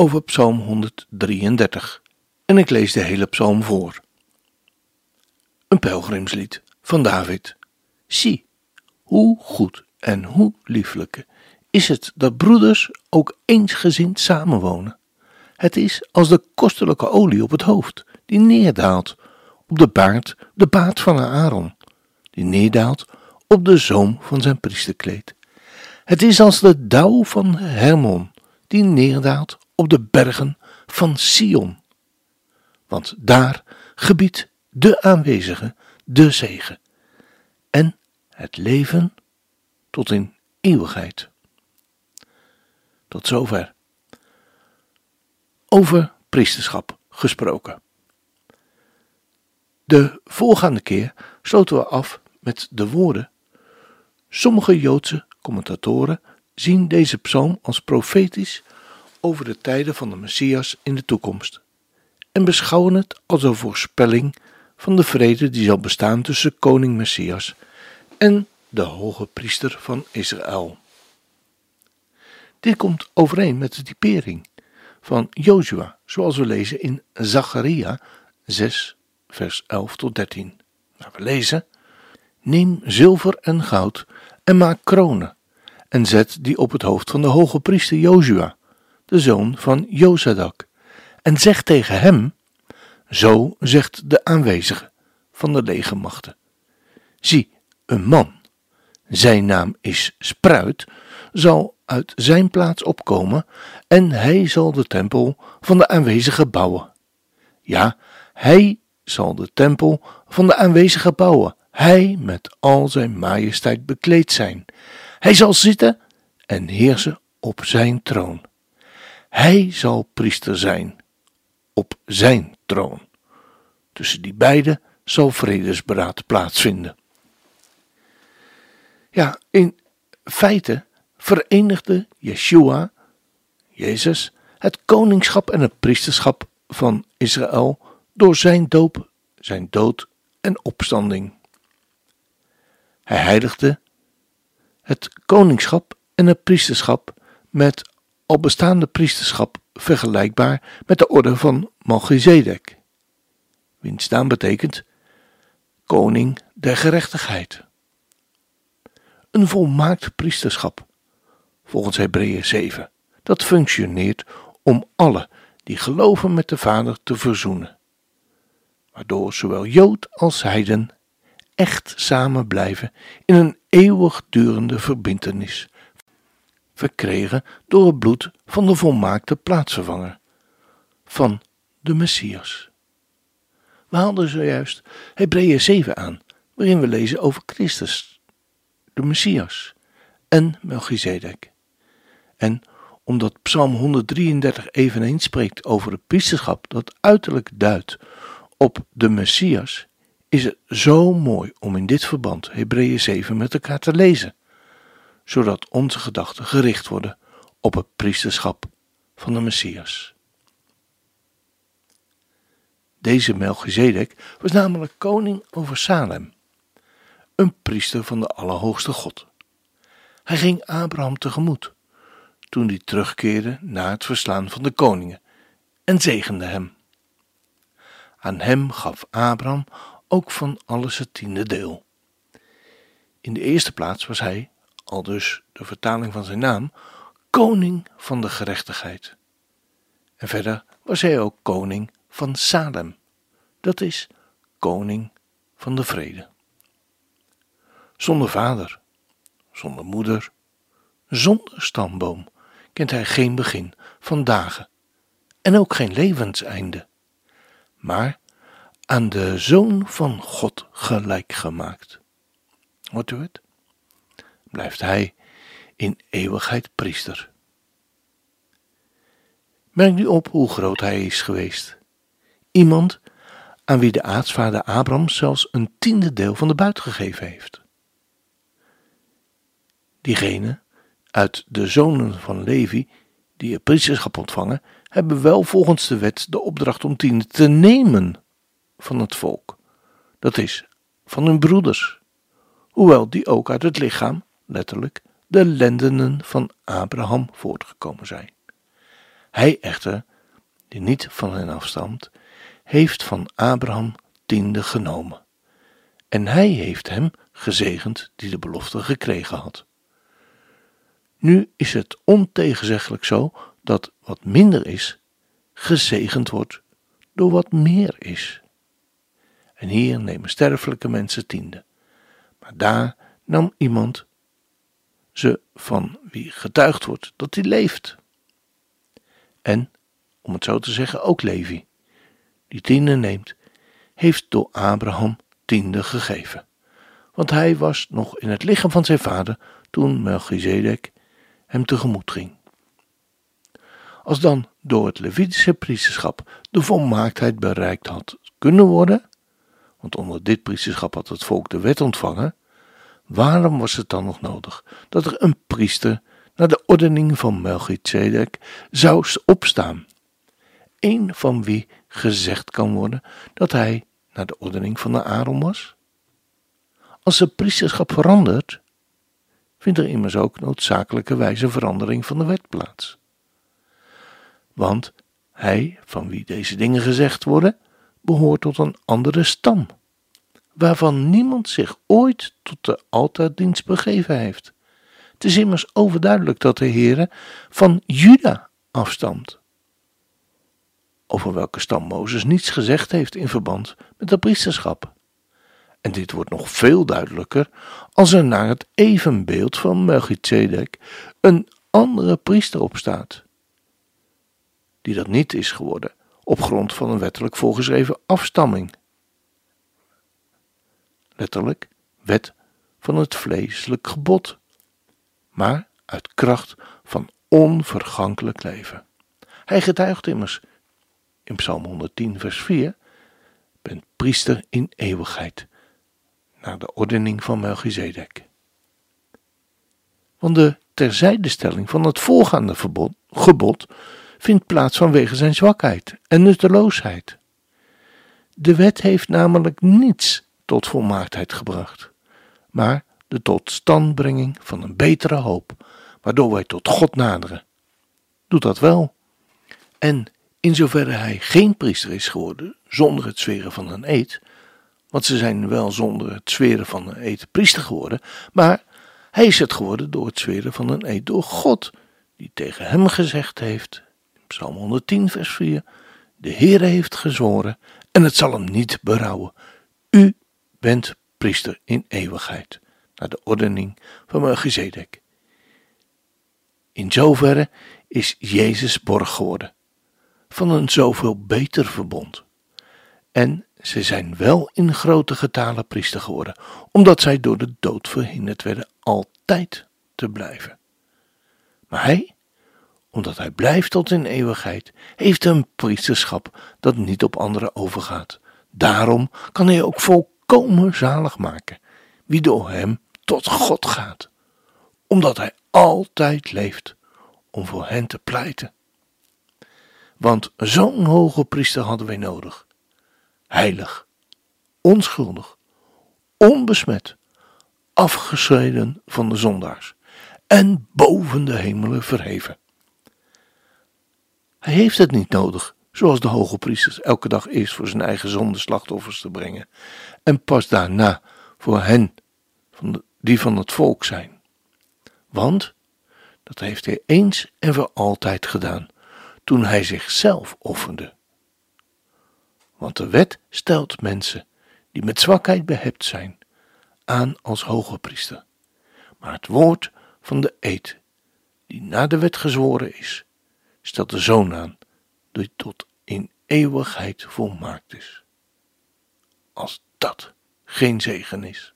over Psalm 133 en ik lees de hele psalm voor. Een pelgrimslied van David. Zie, hoe goed en hoe lieflijk is het dat broeders ook eensgezind samenwonen. Het is als de kostelijke olie op het hoofd, die neerdaalt op de baard, de baard van Aaron, die neerdaalt op de zoom van zijn priesterkleed. Het is als de dauw van Hermon, die neerdaalt op de bergen van Sion. Want daar gebiedt de aanwezige de zegen en het leven tot in eeuwigheid. Tot zover. Over priesterschap gesproken. De voorgaande keer sloten we af met de woorden Sommige Joodse commentatoren zien deze psalm als profetisch over de tijden van de Messias in de toekomst en beschouwen het als een voorspelling van de vrede die zal bestaan tussen koning Messias en de hoge priester van Israël. Dit komt overeen met de typering van Jozua, zoals we lezen in Zacharia 6, vers 11 tot 13. Waar we lezen: Neem zilver en goud en maak kronen en zet die op het hoofd van de hoge priester Jozua, de zoon van Jozadak, en zeg tegen hem: Zo zegt de aanwezige van de legermachten. Zie, een man, zijn naam is Spruit, zal uit zijn plaats opkomen en hij zal de tempel van de aanwezige bouwen. Ja, hij zal de tempel van de aanwezige bouwen, hij met al zijn majesteit bekleed zijn. Hij zal zitten en heersen op zijn troon. Hij zal priester zijn op zijn troon. Tussen die beiden zal vredesberaad plaatsvinden. Ja, in feite verenigde Yeshua, Jezus, het koningschap en het priesterschap van Israël door zijn doop, zijn dood en opstanding. Hij heiligde het koningschap en het priesterschap met al bestaande priesterschap vergelijkbaar met de orde van Melchizedek, wiens naam betekent koning der gerechtigheid. Een volmaakt priesterschap, volgens Hebreeën 7, dat functioneert om alle die geloven met de Vader te verzoenen, waardoor zowel Jood als Heiden echt samen blijven in een eeuwigdurende verbintenis, verkregen door het bloed van de volmaakte plaatsvervanger, van de Messias. We haalden zojuist Hebreeën 7 aan, waarin we lezen over Christus, de Messias en Melchizedek. En omdat Psalm 133 eveneens spreekt over het priesterschap dat uiterlijk duidt op de Messias, is het zo mooi om in dit verband Hebreeën 7 met elkaar te lezen, zodat onze gedachten gericht worden op het priesterschap van de Messias. Deze Melchizedek was namelijk koning over Salem, een priester van de Allerhoogste God. Hij ging Abraham tegemoet toen hij terugkeerde na het verslaan van de koningen en zegende hem. Aan hem gaf Abraham ook van alles het tiende deel. In de eerste plaats was hij, al dus de vertaling van zijn naam, koning van de gerechtigheid. En verder was hij ook koning van Salem, dat is koning van de vrede. Zonder vader, zonder moeder, zonder stamboom kent hij geen begin van dagen en ook geen levenseinde. Maar aan de Zoon van God gelijk gemaakt. Hoort u het? Blijft hij in eeuwigheid priester. Merk nu op hoe groot hij is geweest. Iemand aan wie de aartsvader Abraham zelfs een tiende deel van de buit gegeven heeft. Diegene uit de zonen van Levi die het priesterschap ontvangen, hebben wel volgens de wet de opdracht om tiende te nemen van het volk. Dat is, van hun broeders, hoewel die ook uit het lichaam, letterlijk, de lendenen van Abraham voortgekomen zijn. Hij echter, die niet van hen afstamt, heeft van Abraham tiende genomen. En hij heeft hem gezegend die de belofte gekregen had. Nu is het ontegenzeggelijk zo dat wat minder is, gezegend wordt door wat meer is. En hier nemen sterfelijke mensen tiende. Maar daar nam iemand ze van wie getuigd wordt dat hij leeft. En, om het zo te zeggen, ook Levi, die tiende neemt, heeft door Abraham tiende gegeven. Want hij was nog in het lichaam van zijn vader toen Melchizedek hem tegemoet ging. Als dan door het Levitische priesterschap de volmaaktheid bereikt had kunnen worden, want onder dit priesterschap had het volk de wet ontvangen, waarom was het dan nog nodig dat er een priester naar de ordening van Melchizedek zou opstaan? Een van wie gezegd kan worden dat hij naar de ordening van de Aaron was? Als het priesterschap verandert, vindt er immers ook noodzakelijkerwijze verandering van de wet plaats. Want hij, van wie deze dingen gezegd worden, behoort tot een andere stam, waarvan niemand zich ooit tot de altaardienst begeven heeft. Het is immers overduidelijk dat de Heere van Juda afstamt, over welke stam Mozes niets gezegd heeft in verband met het priesterschap. En dit wordt nog veel duidelijker als er naar het evenbeeld van Melchizedek een andere priester opstaat, die dat niet is geworden op grond van een wettelijk voorgeschreven afstamming. Letterlijk, wet van het vleeselijk gebod, maar uit kracht van onvergankelijk leven. Hij getuigt immers in Psalm 110, vers 4: bent priester in eeuwigheid naar de ordening van Melchizedek. Want de terzijdestelling van het voorgaande verbod, gebod vindt plaats vanwege zijn zwakheid en nutteloosheid. De wet heeft namelijk niets tot volmaaktheid gebracht, maar de totstandbrenging van een betere hoop, waardoor wij tot God naderen. Doet dat wel. En in zoverre hij geen priester is geworden zonder het zweren van een eed, want ze zijn wel zonder het zweren van een eed priester geworden, maar hij is het geworden door het zweren van een eed door God, die tegen hem gezegd heeft, Psalm 110, vers 4, de Heere heeft gezworen en het zal hem niet berouwen. U bent priester in eeuwigheid, naar de ordening van Melchizedek. In zoverre is Jezus borg geworden van een zoveel beter verbond. En ze zijn wel in grote getalen priester geworden, omdat zij door de dood verhinderd werden altijd te blijven. Maar hij, omdat hij blijft tot in eeuwigheid, heeft een priesterschap dat niet op anderen overgaat. Daarom kan hij ook volkomen zalig maken wie door hem tot God gaat, omdat hij altijd leeft om voor hen te pleiten. Want zo'n hoge priester hadden wij nodig heilig, onschuldig, onbesmet, afgescheiden van de zondaars en boven de hemelen verheven. Hij heeft het niet nodig, zoals de hoge priesters elke dag eerst voor zijn eigen zonde slachtoffers te brengen en pas daarna voor hen van die van het volk zijn. Want dat heeft hij eens en voor altijd gedaan, toen hij zichzelf offerde want de wet stelt mensen die met zwakheid behept zijn aan als hoge priester. Maar het woord van de eed, die na de wet gezworen is, stelt de zoon aan, die tot in eeuwigheid volmaakt is. Als dat geen zegen is.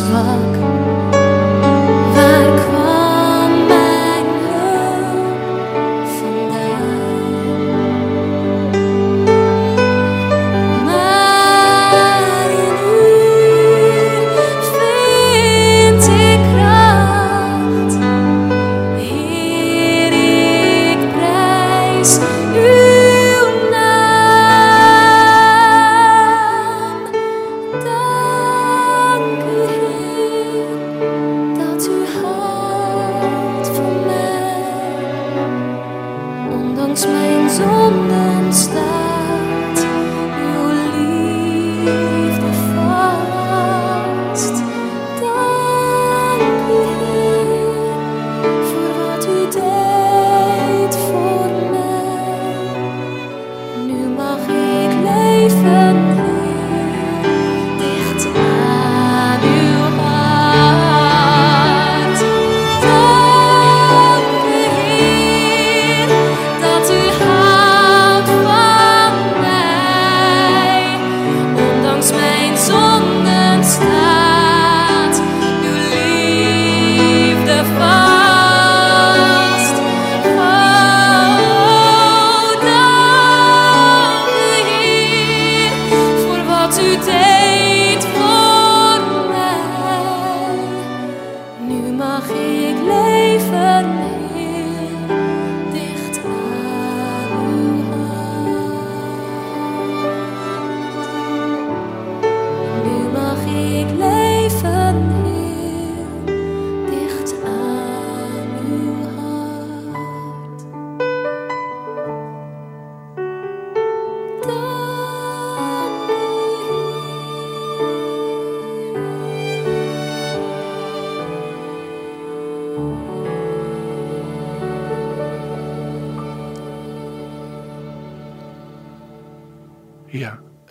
Was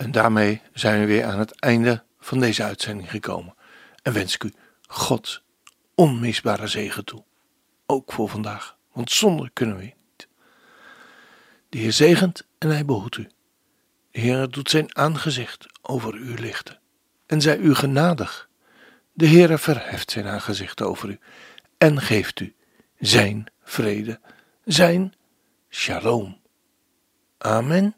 en daarmee zijn we weer aan het einde van deze uitzending gekomen. En wens ik u Gods onmisbare zegen toe. Ook voor vandaag, want zonder kunnen we niet. De Heer zegent en hij behoedt u. De Heer doet zijn aangezicht over u lichten en zij u genadig. De Heer verheft zijn aangezicht over u en geeft u zijn vrede, zijn shalom. Amen.